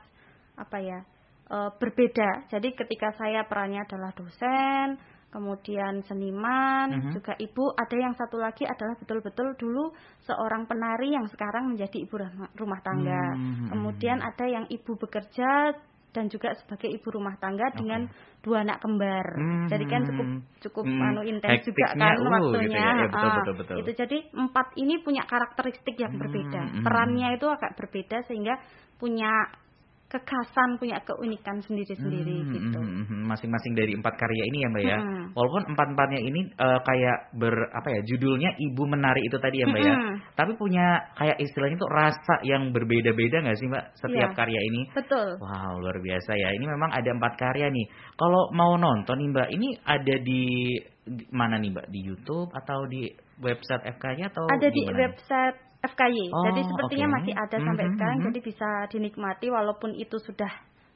apa ya eh, berbeda. Jadi ketika saya perannya adalah dosen, kemudian seniman, Mhm. juga ibu. Ada yang satu lagi adalah betul-betul dulu seorang penari yang sekarang menjadi ibu rumah- tangga. Mhm. Kemudian ada yang ibu bekerja dan juga sebagai ibu rumah tangga dengan dua anak kembar. Hmm. Jadi kan cukup cukup Hmm, anu intens juga kan uh, gitu waktunya. ya. Ya, betul, Ah, betul, betul. Itu jadi empat ini punya karakteristik yang Hmm, berbeda. hmm. Perannya itu agak berbeda sehingga punya kekhasan, punya keunikan sendiri-sendiri Hmm, gitu. hmm, hmm, hmm. Masing-masing dari empat karya ini ya Mbak ya. Hmm. Walaupun empat-empatnya ini eh, kayak ber apa ya judulnya Ibu Menari itu tadi ya Mbak ya. Hmm. Tapi punya kayak istilahnya tuh rasa yang berbeda-beda nggak sih Mbak setiap Iya. karya ini? Betul. Wow luar biasa ya. Ini memang ada empat karya nih. Kalau mau nonton nih Mbak, ini ada di, mana nih Mbak? Di YouTube atau di website FK-nya atau ada di website FKY. Oh, jadi sepertinya oke. masih ada sampai Mhm, sekarang mhm. jadi bisa dinikmati walaupun itu sudah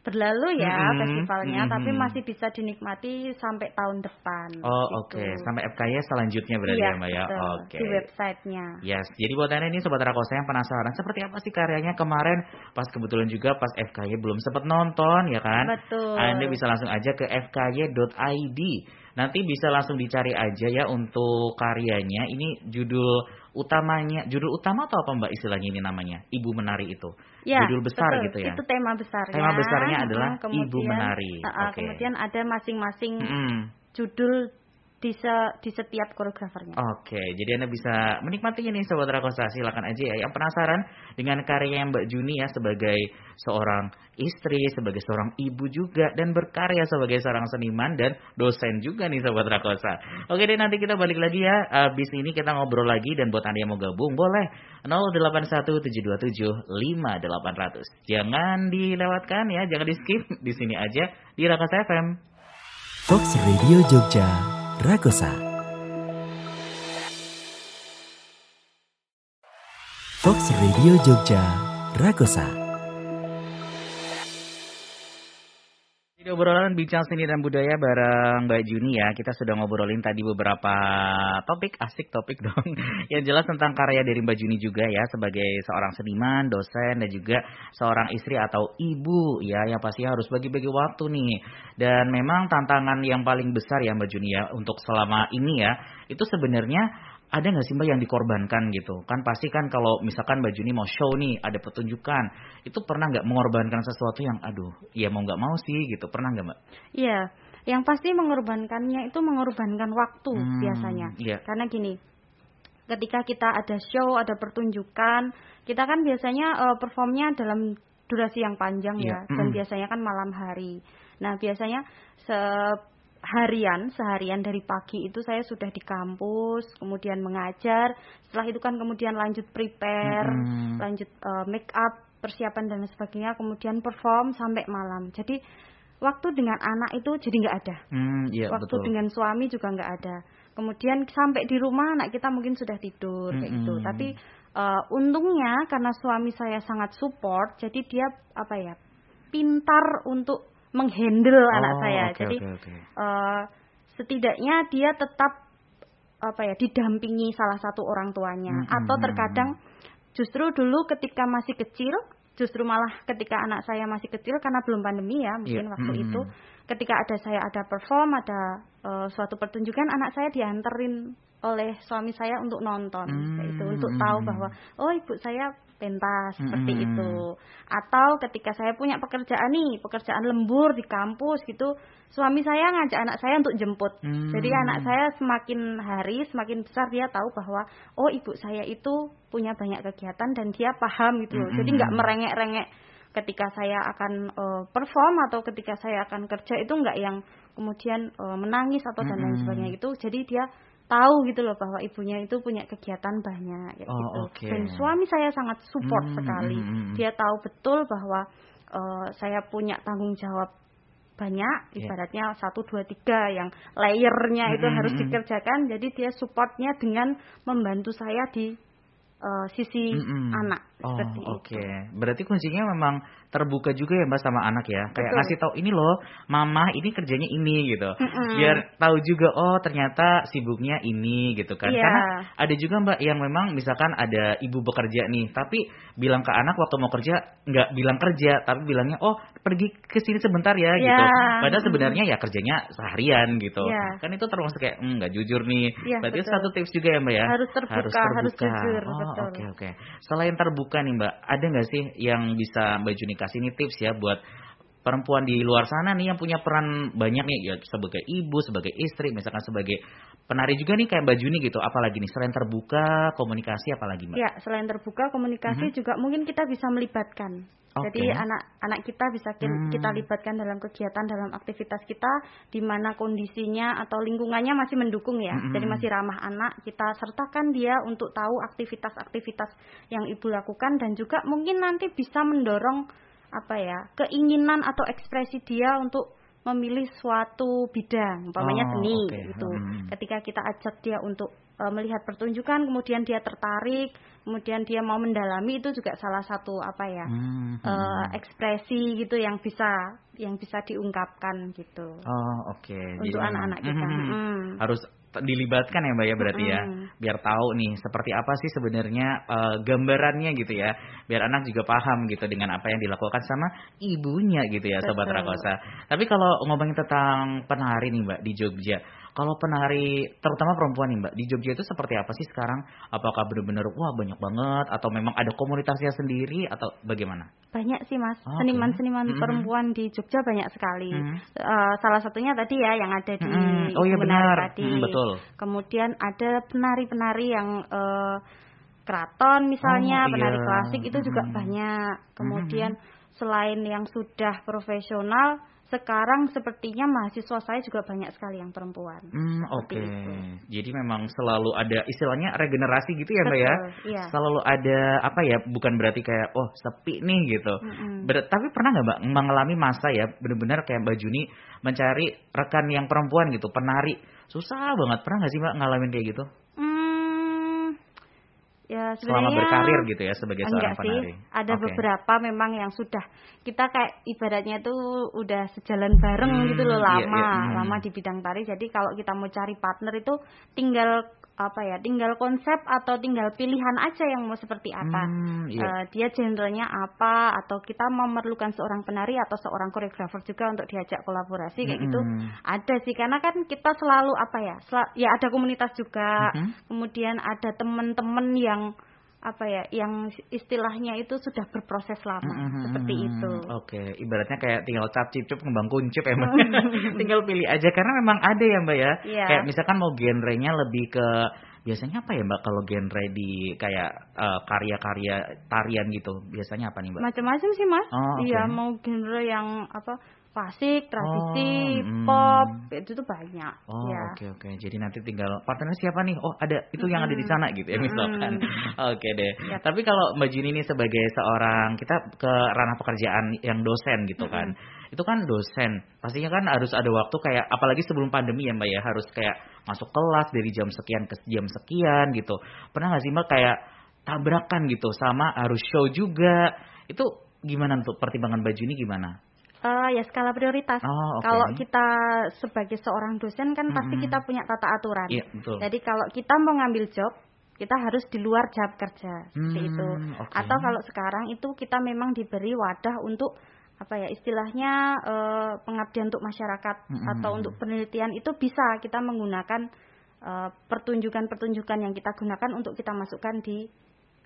berlalu ya Mhm, festivalnya mhm. tapi masih bisa dinikmati sampai tahun depan. Oh gitu. oke, sampai FK-nya selanjutnya berarti Iya, ya Mbak ya. Oke. Di websitenya. Yes, jadi buat anda ini Sobat Rakosa yang penasaran seperti apa sih karyanya kemarin pas kebetulan juga pas FKY belum sempat nonton ya kan? Betul. Anda bisa langsung aja ke fky.id. Nanti bisa langsung dicari aja ya untuk karyanya. Ini judul utamanya, judul utama atau apa Mbak istilahnya ini namanya? Ibu Menari itu. Ya, judul besar betul. gitu ya. Itu tema besarnya. Tema besarnya adalah kemudian, Ibu Menari. uh, uh, Oke. Kemudian ada masing-masing Mm-mm. judul di se- di setiap koreografernya. Oke, jadi Anda bisa menikmatinya nih Sobat Rakosa. Silakan aja ya. Yang penasaran dengan karya Mbak Juni ya sebagai seorang istri, sebagai seorang ibu juga dan berkarya sebagai seorang seniman dan dosen juga nih Sobat Rakosa. Oke deh nanti kita balik lagi ya. Abis ini kita ngobrol lagi dan buat Anda yang mau gabung boleh 0817275800. Jangan dilewatkan ya, jangan di skip di sini aja di Rakosa FM. Fox Radio Jogja, Rakosa. Fox Radio Jogja, Rakosa. Di obrolan bincang seni dan budaya bareng Mbak Juni ya, kita sudah ngobrolin tadi beberapa topik, asik topik dong. Yang jelas tentang karya dari Mbak Juni juga ya, sebagai seorang seniman, dosen, dan juga seorang istri atau ibu ya, yang pasti harus bagi-bagi waktu nih. Dan memang tantangan yang paling besar ya Mbak Juni ya, untuk selama ini ya, itu sebenarnya ada nggak sih mbak yang dikorbankan gitu kan pasti kan kalau misalkan baju ini mau show nih ada pertunjukan itu pernah nggak mengorbankan sesuatu yang aduh ya mau nggak mau sih gitu pernah nggak mbak? Iya yang pasti mengorbankannya itu mengorbankan waktu hmm, biasanya iya. karena gini ketika kita ada show ada pertunjukan kita kan biasanya uh, performnya dalam durasi yang panjang iya. ya dan mm. biasanya kan malam hari nah biasanya se harian seharian dari pagi itu saya sudah di kampus kemudian mengajar setelah itu kan kemudian lanjut prepare hmm. lanjut uh, make up persiapan dan sebagainya kemudian perform sampai malam jadi waktu dengan anak itu jadi nggak ada hmm, iya, waktu betul. dengan suami juga nggak ada kemudian sampai di rumah anak kita mungkin sudah tidur hmm, kayak gitu hmm. tapi uh, untungnya karena suami saya sangat support jadi dia apa ya pintar untuk menghandle oh, anak saya. Okay, Jadi okay, okay. Uh, eh, setidaknya dia tetap apa ya didampingi salah satu orang tuanya hmm, atau hmm, terkadang justru dulu ketika masih kecil justru malah ketika anak saya masih kecil karena belum pandemi ya mungkin yeah. waktu hmm, itu ketika ada saya ada perform ada uh, suatu pertunjukan anak saya dianterin oleh suami saya untuk nonton hmm, itu untuk tahu bahwa oh ibu saya pentas seperti -hmm. itu atau ketika saya punya pekerjaan nih pekerjaan lembur di kampus gitu suami saya ngajak anak saya untuk jemput mm. jadi anak saya semakin hari semakin besar dia tahu bahwa oh ibu saya itu punya banyak kegiatan dan dia paham gitu -hmm. jadi nggak merengek-rengek ketika saya akan uh, perform atau ketika saya akan kerja itu nggak yang kemudian uh, menangis atau dan lain sebagainya itu jadi dia tahu gitu loh bahwa ibunya itu punya kegiatan banyak ya oh, gitu. Okay. Dan suami saya sangat support hmm, sekali. Hmm, hmm. Dia tahu betul bahwa uh, saya punya tanggung jawab banyak, yeah. ibaratnya satu dua tiga yang layernya itu harus dikerjakan. Jadi dia supportnya dengan membantu saya di uh, sisi mm -mm. anak oh, oke. Okay. Berarti kuncinya memang terbuka juga ya Mbak sama anak ya. Kayak Betul. ngasih tahu ini loh, mama ini kerjanya ini gitu. Mm -mm. Biar tahu juga oh ternyata sibuknya ini gitu kan. Yeah. Karena ada juga Mbak yang memang misalkan ada ibu bekerja nih, tapi bilang ke anak waktu mau kerja nggak bilang kerja, tapi bilangnya oh pergi ke sini sebentar ya yeah. gitu. Padahal sebenarnya ya kerjanya seharian gitu. Yeah. Kan itu termasuk kayak hmm, nggak mm, jujur nih. Yeah, Berarti betul. satu tips juga ya Mbak ya. Harus terbuka, harus, terbuka. harus jujur. Oh, oke oke. Okay, okay. Selain terbuka nih Mbak, ada nggak sih yang bisa Mbak Juni kasih ini tips ya buat perempuan di luar sana nih yang punya peran banyak nih ya sebagai ibu, sebagai istri, misalkan sebagai penari juga nih kayak Mbak Juni gitu. Apalagi nih selain terbuka komunikasi apalagi Mbak? Ya, selain terbuka komunikasi mm -hmm. juga mungkin kita bisa melibatkan. Okay. Jadi anak-anak kita bisa hmm. kita libatkan dalam kegiatan dalam aktivitas kita di mana kondisinya atau lingkungannya masih mendukung ya. Hmm. Jadi masih ramah anak, kita sertakan dia untuk tahu aktivitas-aktivitas yang Ibu lakukan dan juga mungkin nanti bisa mendorong apa ya, keinginan atau ekspresi dia untuk memilih suatu bidang, umpamanya oh, seni okay. gitu. Hmm. Ketika kita ajak dia untuk uh, melihat pertunjukan, kemudian dia tertarik, kemudian dia mau mendalami itu juga salah satu apa ya hmm. uh, ekspresi gitu yang bisa yang bisa diungkapkan gitu. Oh oke. Okay. Untuk anak-anak kita. Hmm. Hmm. Harus dilibatkan ya mbak ya berarti ya. Biar tahu nih seperti apa sih sebenarnya uh, gambarannya gitu ya. Biar anak juga paham gitu dengan apa yang dilakukan sama ibunya gitu ya Betul. sobat Rakosa. Tapi kalau ngomongin tentang penari nih mbak di Jogja kalau penari, terutama perempuan nih Mbak, di Jogja itu seperti apa sih sekarang? Apakah benar-benar wah banyak banget atau memang ada komunitasnya sendiri atau bagaimana? Banyak sih Mas, seniman-seniman okay. mm -hmm. perempuan di Jogja banyak sekali. Mm -hmm. uh, salah satunya tadi ya yang ada di mm -hmm. Oh iya benar, tadi. Mm, betul. Kemudian ada penari-penari yang uh, keraton misalnya, oh, penari iya. klasik itu juga mm -hmm. banyak. Kemudian mm -hmm. selain yang sudah profesional sekarang sepertinya mahasiswa saya juga banyak sekali yang perempuan. Hmm, oke. Itu. Jadi memang selalu ada istilahnya regenerasi gitu ya, Mbak ya. Iya. Selalu ada apa ya? Bukan berarti kayak oh sepi nih gitu. Mm-mm. Ber- tapi pernah nggak Mbak mengalami masa ya benar-benar kayak Mbak Juni mencari rekan yang perempuan gitu, penari. Susah banget. Pernah nggak sih Mbak ngalamin kayak gitu? Hmm, ya Selama sebenarnya berkarir gitu ya sebagai enggak seorang sih. penari. Ada Oke. beberapa memang yang sudah kita kayak ibaratnya itu udah sejalan bareng Hmm, gitu loh iya, lama, iya, hmm. lama di bidang tari. Jadi kalau kita mau cari partner itu tinggal apa ya, tinggal konsep atau tinggal pilihan aja yang mau seperti apa. Hmm, iya. Eh, dia genrenya apa atau kita memerlukan seorang penari atau seorang koreografer juga untuk diajak kolaborasi kayak gitu Mm-mm. ada sih karena kan kita selalu apa ya sel- ya ada komunitas juga Mhm. kemudian ada teman-teman yang apa ya yang istilahnya itu sudah berproses lama Mm-mm. seperti itu Oke, ibaratnya kayak tinggal cap cip ngembang kuncup ya Mbak. tinggal pilih aja karena memang ada ya Mbak ya. Iya. Kayak misalkan mau genrenya lebih ke biasanya apa ya Mbak kalau genre di kayak eh, karya-karya tarian gitu. Biasanya apa nih Mbak? macam-macam sih mas Oh, oke. iya mau genre yang apa klasik tradisi Oh, mm. pop itu tuh banyak. Oh ya oke oke. Jadi nanti tinggal partnernya siapa nih? Oh ada itu yang ada di sana gitu ya misalkan. Oke deh. Yap. tapi kalau Mbak Juni ini sebagai seorang kita ke ranah pekerjaan yang dosen gitu kan. Itu kan dosen. Pastinya kan harus ada waktu kayak apalagi sebelum pandemi ya Mbak ya. Harus kayak masuk kelas dari jam sekian ke jam sekian gitu. Pernah nggak sih Mbak kayak tabrakan gitu sama harus show juga? Itu gimana untuk pertimbangan Mbak Juni gimana Eh, ya skala prioritas Oh, oke. kalau kita sebagai seorang dosen kan pasti Mm-mm. kita punya tata aturan iya betul Jadi kalau kita mau ngambil job, kita harus di luar jam kerja seperti Hmm, itu. oke. Atau kalau sekarang itu kita memang diberi wadah untuk apa ya istilahnya eh, pengabdian untuk masyarakat Mm-mm. atau untuk penelitian itu bisa kita menggunakan eh, pertunjukan-pertunjukan yang kita gunakan untuk kita masukkan di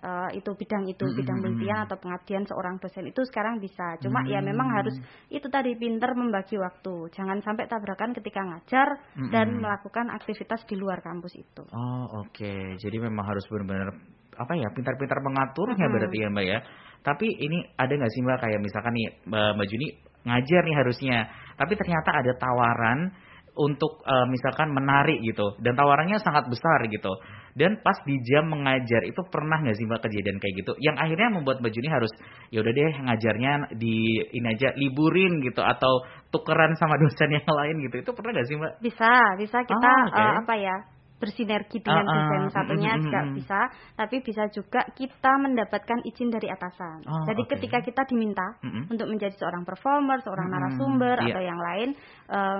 eh, itu bidang itu Mm-mm. bidang penelitian atau pengabdian seorang dosen itu sekarang bisa. Cuma ya memang Hmm. harus itu tadi pinter membagi waktu. Jangan sampai tabrakan ketika ngajar dan Mm-mm. melakukan aktivitas di luar kampus itu. Oh oke, jadi memang harus benar-benar apa ya pintar-pintar mengaturnya Mm-mm. berarti ya mbak ya. Tapi ini ada nggak sih mbak kayak misalkan nih mbak, mbak Juni ngajar nih harusnya, tapi ternyata ada tawaran untuk eh, misalkan menarik gitu, dan tawarannya sangat besar gitu. Dan pas di jam mengajar itu pernah nggak sih mbak kejadian kayak gitu, yang akhirnya membuat mbak Juni harus ya udah deh ngajarnya di ini aja liburin gitu atau tukeran sama dosen yang lain gitu, itu pernah nggak sih mbak? Bisa, bisa kita Oh, eh, apa ya bersinergi dengan Ah, ah, dosen satunya mm, juga mm, mm. bisa, tapi bisa juga kita mendapatkan izin dari atasan. Oh, Jadi oke. ketika kita diminta Mm-mm. untuk menjadi seorang performer, seorang Mm, narasumber iya. atau yang lain, eh,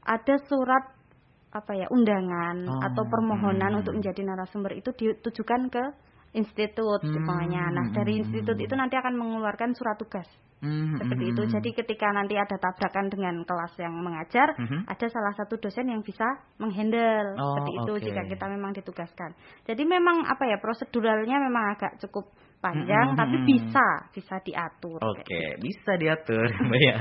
ada surat apa ya undangan Oh, atau permohonan mm. untuk menjadi narasumber itu ditujukan ke institut Hmm, umpamanya. Nah dari mm, institut itu nanti akan mengeluarkan surat tugas Hmm, seperti hmm, itu. hmm. Jadi ketika nanti ada tabrakan dengan kelas yang mengajar, Mhm. ada salah satu dosen yang bisa menghandle Oh, seperti itu oke. jika kita memang ditugaskan. Jadi memang apa ya proseduralnya memang agak cukup panjang, Mhm, tapi bisa bisa diatur. Oke, kayak gitu. bisa diatur, ya.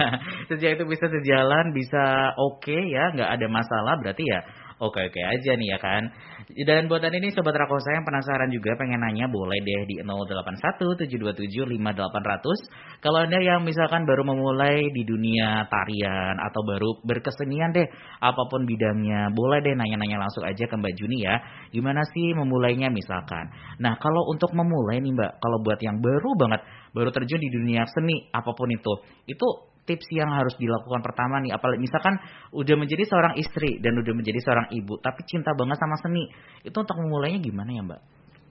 Sejak itu bisa sejalan, bisa oke ya, nggak ada masalah, berarti ya oke-oke aja nih ya kan. Dan buatan ini Sobat Rakosa yang penasaran juga pengen nanya, boleh deh di 0817275800. Kalau Anda yang misalkan baru memulai di dunia tarian atau baru berkesenian deh, apa pun bidangnya, boleh deh nanya-nanya langsung aja ke Mbak Juni ya. Gimana sih memulainya misalkan. Nah, kalau untuk memulai nih Mbak, kalau buat yang baru banget, baru terjun di dunia seni apa pun itu, itu tips yang harus dilakukan pertama nih apalagi misalkan udah menjadi seorang istri dan udah menjadi seorang ibu tapi cinta banget sama seni itu untuk memulainya gimana ya mbak?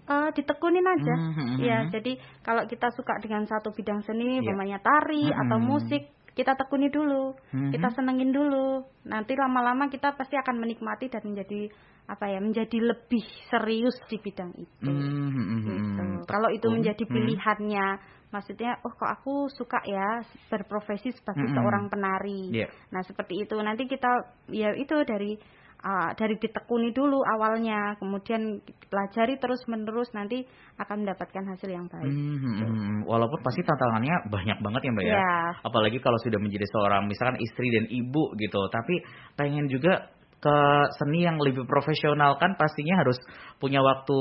Eh, ditekunin aja. Hmm, hmm, Ya, hmm. jadi kalau kita suka dengan satu bidang seni, umpamanya tari Hmm, atau hmm. musik, kita tekuni dulu, Hmm. kita senengin dulu. Nanti lama-lama kita pasti akan menikmati dan menjadi apa ya, menjadi lebih serius di bidang itu. Hmm, hmm, hmm, Gitu. hmm. Kalau itu menjadi hmm. pilihannya, maksudnya, oh kok aku suka ya berprofesi sebagai Mm-mm. seorang penari. Iya. Nah seperti itu nanti kita ya itu dari uh, dari ditekuni dulu awalnya, kemudian pelajari terus menerus nanti akan mendapatkan hasil yang baik. Hmm, hmm, hmm. Walaupun pasti tantangannya banyak banget ya mbak ya. Ya. Apalagi kalau sudah menjadi seorang misalkan istri dan ibu gitu, tapi pengen juga ke seni yang lebih profesional kan pastinya harus punya waktu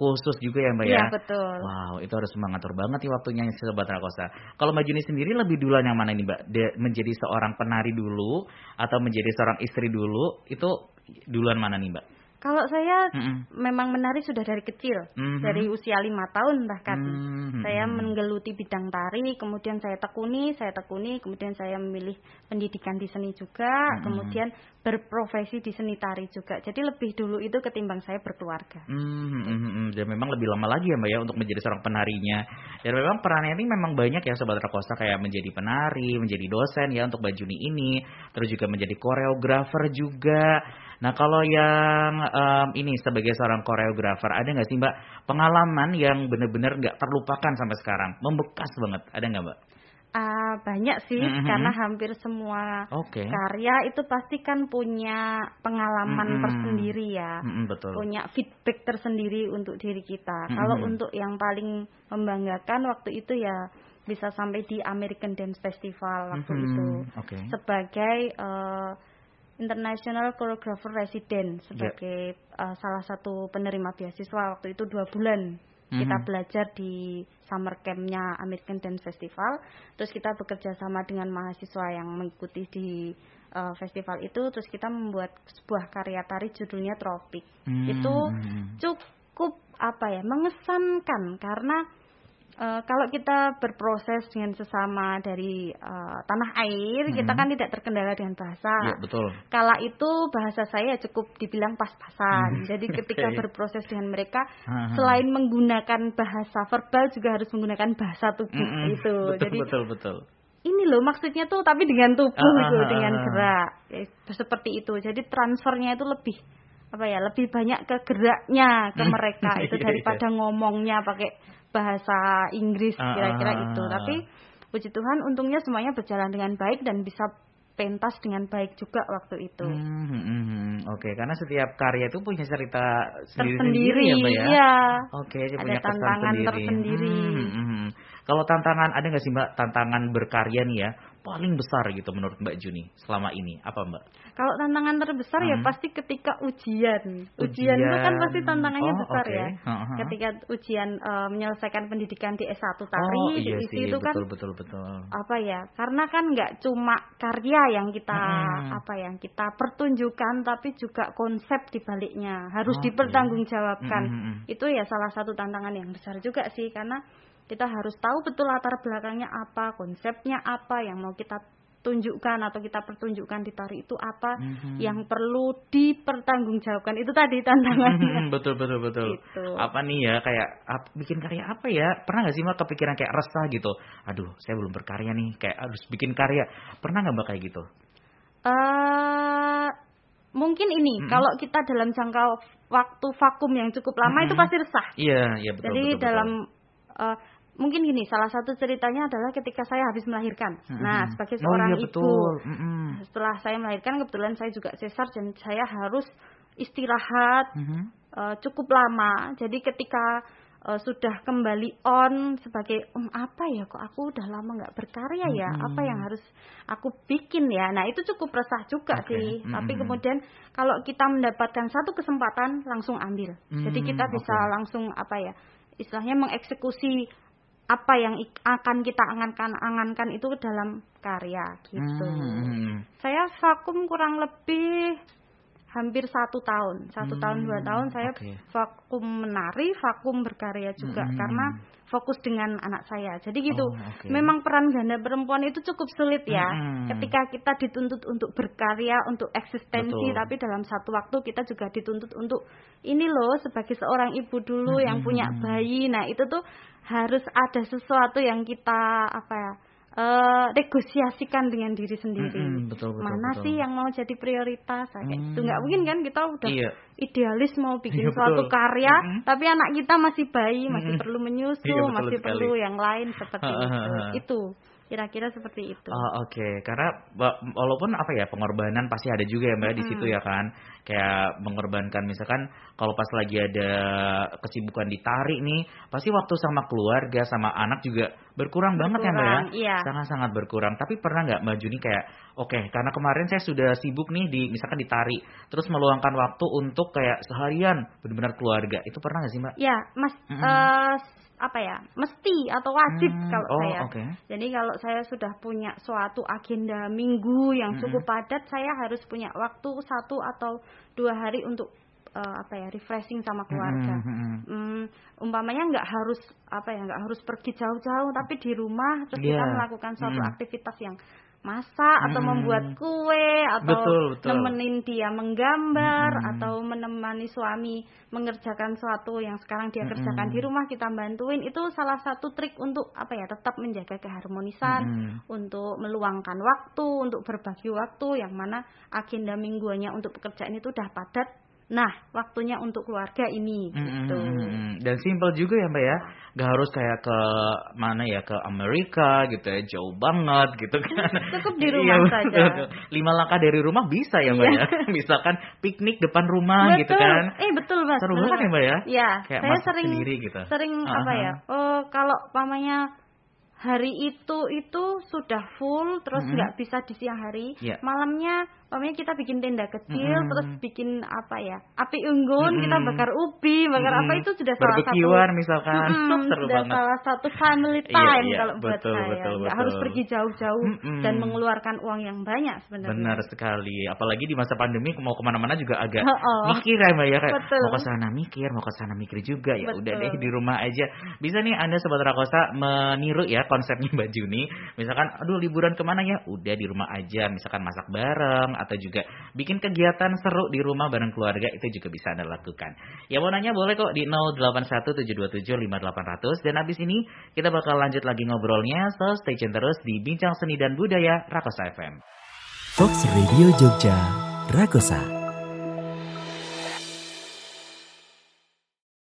khusus juga ya Mbak ya. Iya betul. Wow, itu harus mengatur banget nih waktunya Sobat Rakosa. Kalau Mbak Juni sendiri lebih duluan yang mana nih Mbak? De- menjadi seorang penari dulu atau menjadi seorang istri dulu? Itu duluan mana nih Mbak? Kalau saya Mm-mm. memang menari sudah dari kecil, Mhm. dari usia lima tahun bahkan. Mhm. Saya menggeluti bidang tari, kemudian saya tekuni, saya tekuni, kemudian saya memilih pendidikan di seni juga, Mhm. kemudian berprofesi di seni tari juga. Jadi lebih dulu itu ketimbang saya berkeluarga. Hmm, hmm, hmm, hmm. dan memang lebih lama lagi ya Mbak ya untuk menjadi seorang penarinya. Dan memang perannya ini memang banyak ya Sobat Rakosa kayak menjadi penari, menjadi dosen ya untuk Mbak Juni ini, terus juga menjadi koreografer juga. Nah kalau yang em, ini sebagai seorang koreografer ada nggak sih Mbak pengalaman yang benar-benar nggak terlupakan sampai sekarang, membekas banget, ada nggak Mbak? Ah, banyak sih, Mhm. karena hampir semua Oke. karya itu pasti kan punya pengalaman Mhm. tersendiri ya. Mm-mm, betul. punya feedback tersendiri untuk diri kita. Mhm. Kalau untuk yang paling membanggakan waktu itu ya bisa sampai di American Dance Festival waktu Mhm, itu Oke. sebagai eh, International Choreographer Resident sebagai eh, salah satu penerima beasiswa waktu itu dua bulan. Kita Mhm. belajar di summer campnya American Dance Festival. Terus kita bekerja sama dengan mahasiswa yang mengikuti di eh, festival itu. Terus kita membuat sebuah karya tari judulnya Tropik Hmm, itu hmm. cukup apa ya mengesankan karena eh, kalau kita berproses dengan sesama dari eh, tanah air kita Mhm. kan tidak terkendala dengan bahasa Ya betul. kala itu bahasa saya cukup dibilang pas-pasan Hmm. jadi ketika Oke. berproses dengan mereka Aha. selain menggunakan bahasa verbal juga harus menggunakan bahasa tubuh Mm-mm, itu Betul, jadi betul betul. ini loh maksudnya tuh tapi dengan tubuh Ah, gitu, ah, ah, dengan ah. gerak Ya, seperti itu jadi transfernya itu lebih apa ya lebih banyak ke geraknya ke Hmm. mereka itu Iya, daripada ngomongnya pakai bahasa Inggris Ah, kira-kira ah, itu ah. tapi puji Tuhan untungnya semuanya berjalan dengan baik dan bisa pentas dengan baik juga waktu itu Hmm, hmm, hmm, hmm. Oke, karena setiap karya itu punya cerita tersendiri ya, Mbak ya. ya Oke, Ada punya tantangan sendiri. tersendiri. Hmm, hmm, hmm. Kalau tantangan ada nggak sih Mbak tantangan berkarya nih ya paling besar gitu menurut Mbak Juni selama ini apa Mbak? Kalau tantangan terbesar ya Hmm. pasti ketika ujian. Ujian itu kan pasti tantangannya Oh, besar oke. ya. Ha-ha. Ketika ujian eh, menyelesaikan pendidikan di S1 tari oh di iya ISI sih, itu kan betul betul betul. apa ya? Karena kan nggak cuma karya yang kita Hmm. apa yang kita pertunjukkan tapi juga konsep di baliknya harus Oke. dipertanggungjawabkan. Hmm, hmm, hmm. Itu ya salah satu tantangan yang besar juga sih karena kita harus tahu betul latar belakangnya apa, konsepnya apa yang mau kita tunjukkan atau kita pertunjukkan di tari itu apa Mhm. yang perlu dipertanggungjawabkan itu tadi tantangannya. betul betul betul. Gitu. Apa nih ya kayak ap- bikin karya apa ya? Pernah nggak sih mbak kepikiran kayak resah gitu? Aduh, saya belum berkarya nih, kayak harus bikin karya. Pernah nggak mbak kayak gitu? Eh, mungkin ini Mm-mm. kalau kita dalam jangka waktu vakum yang cukup lama itu Mm-mm. pasti resah. Iya, iya betul. Jadi betul, dalam eh, mungkin gini, salah satu ceritanya adalah ketika saya habis melahirkan. betul. Nah, sebagai oh, seorang iya, ibu, betul. Mm-mm. setelah saya melahirkan kebetulan saya juga sesar dan saya harus istirahat Mhm. eh, cukup lama. Jadi ketika eh, sudah kembali on sebagai om apa ya kok aku udah lama nggak berkarya ya Mm-mm. apa yang harus aku bikin ya nah itu cukup resah juga Oke. sih tapi Mm-mm. kemudian kalau kita mendapatkan satu kesempatan langsung ambil jadi Mm, kita bisa oke. langsung apa ya istilahnya mengeksekusi apa yang akan kita angankan angankan itu dalam karya gitu Hmm. saya vakum kurang lebih hampir satu tahun satu Hmm, tahun dua tahun saya oke. vakum menari vakum berkarya juga Mm-mm. karena fokus dengan anak saya jadi gitu Oh, oke. memang peran ganda perempuan itu cukup sulit ya Mm-mm. ketika kita dituntut untuk berkarya untuk eksistensi Betul. tapi dalam satu waktu kita juga dituntut untuk ini loh sebagai seorang ibu dulu yang punya bayi nah itu tuh harus ada sesuatu yang kita apa ya eh, negosiasikan dengan diri sendiri Mm-mm, betul, betul, mana betul. sih yang mau jadi prioritas kayak gitu Hmm. nggak mungkin kan kita udah Iya. idealis mau bikin Iya, suatu betul. karya Mm-mm. tapi anak kita masih bayi masih Mm-mm. perlu menyusu Iya, masih sekali. perlu yang lain seperti itu itu kira-kira seperti itu Oh, Oke, karena wa- walaupun apa ya pengorbanan pasti ada juga ya mbak di situ ya kan, kayak mengorbankan misalkan kalau pas lagi ada kesibukan di tarik nih, pasti waktu sama keluarga sama anak juga berkurang, banget ya Mbak ya. Iya. Sangat-sangat berkurang. Tapi pernah nggak Mbak Juni kayak, oke okay, karena kemarin saya sudah sibuk nih di misalkan ditari, terus meluangkan waktu untuk kayak seharian benar-benar keluarga. Itu pernah nggak sih Mbak? Ya, Mas. Mm -hmm. uh, apa ya mesti atau wajib hmm, kalau oh, saya. Okay. Jadi kalau saya sudah punya suatu agenda minggu yang cukup hmm. padat, saya harus punya waktu satu atau dua hari untuk uh, apa ya refreshing sama keluarga. Hmm, hmm, hmm. Hmm, umpamanya nggak harus apa ya nggak harus pergi jauh-jauh, tapi di rumah terus yeah. kita melakukan suatu hmm. aktivitas yang masak atau hmm. membuat kue atau betul, betul. nemenin dia menggambar hmm. atau menemani suami mengerjakan sesuatu yang sekarang dia kerjakan hmm. di rumah kita bantuin itu salah satu trik untuk apa ya tetap menjaga keharmonisan hmm. untuk meluangkan waktu untuk berbagi waktu yang mana agenda mingguannya untuk pekerjaan itu udah padat Nah, waktunya untuk keluarga ini gitu. Hmm, dan simpel juga ya, Mbak ya. Gak harus kayak ke mana ya, ke Amerika gitu ya, jauh banget gitu kan. Cukup di rumah iya, saja. Lima langkah dari rumah bisa ya, Mbak ya. Misalkan piknik depan rumah betul. gitu kan. Eh, betul, Mas. Seru banget ya, Mbak ya. Iya, kayak saya sering sendiri gitu. Sering uh -huh. apa ya? Oh, kalau pamannya hari itu itu sudah full terus nggak mm -hmm. bisa di siang hari yeah. malamnya Pokoknya kita bikin tenda kecil, mm-hmm. terus bikin apa ya, api unggun, mm-hmm. kita bakar ubi, bakar mm-hmm. apa itu sudah salah satu. misalkan, mm-hmm, seru sudah banget. salah satu family iya, time iya, iya, kalau buat betul, saya. Betul, Nggak harus pergi jauh-jauh mm-hmm. dan mengeluarkan uang yang banyak sebenarnya. Benar sekali, apalagi di masa pandemi mau ke mana-mana juga agak oh, mikir ya mbak ya, betul. mau ke sana mikir, mau ke sana mikir juga ya. Udah deh di rumah aja. Bisa nih anda sobat Rakosa meniru ya konsepnya Mbak Juni. Misalkan, aduh liburan ke mana ya? Udah di rumah aja, misalkan masak bareng atau juga bikin kegiatan seru di rumah bareng keluarga itu juga bisa Anda lakukan. Ya mau nanya boleh kok di 0817275800 dan habis ini kita bakal lanjut lagi ngobrolnya so stay tune terus di Bincang Seni dan Budaya Rakosa FM. Fox Radio Jogja Rakosa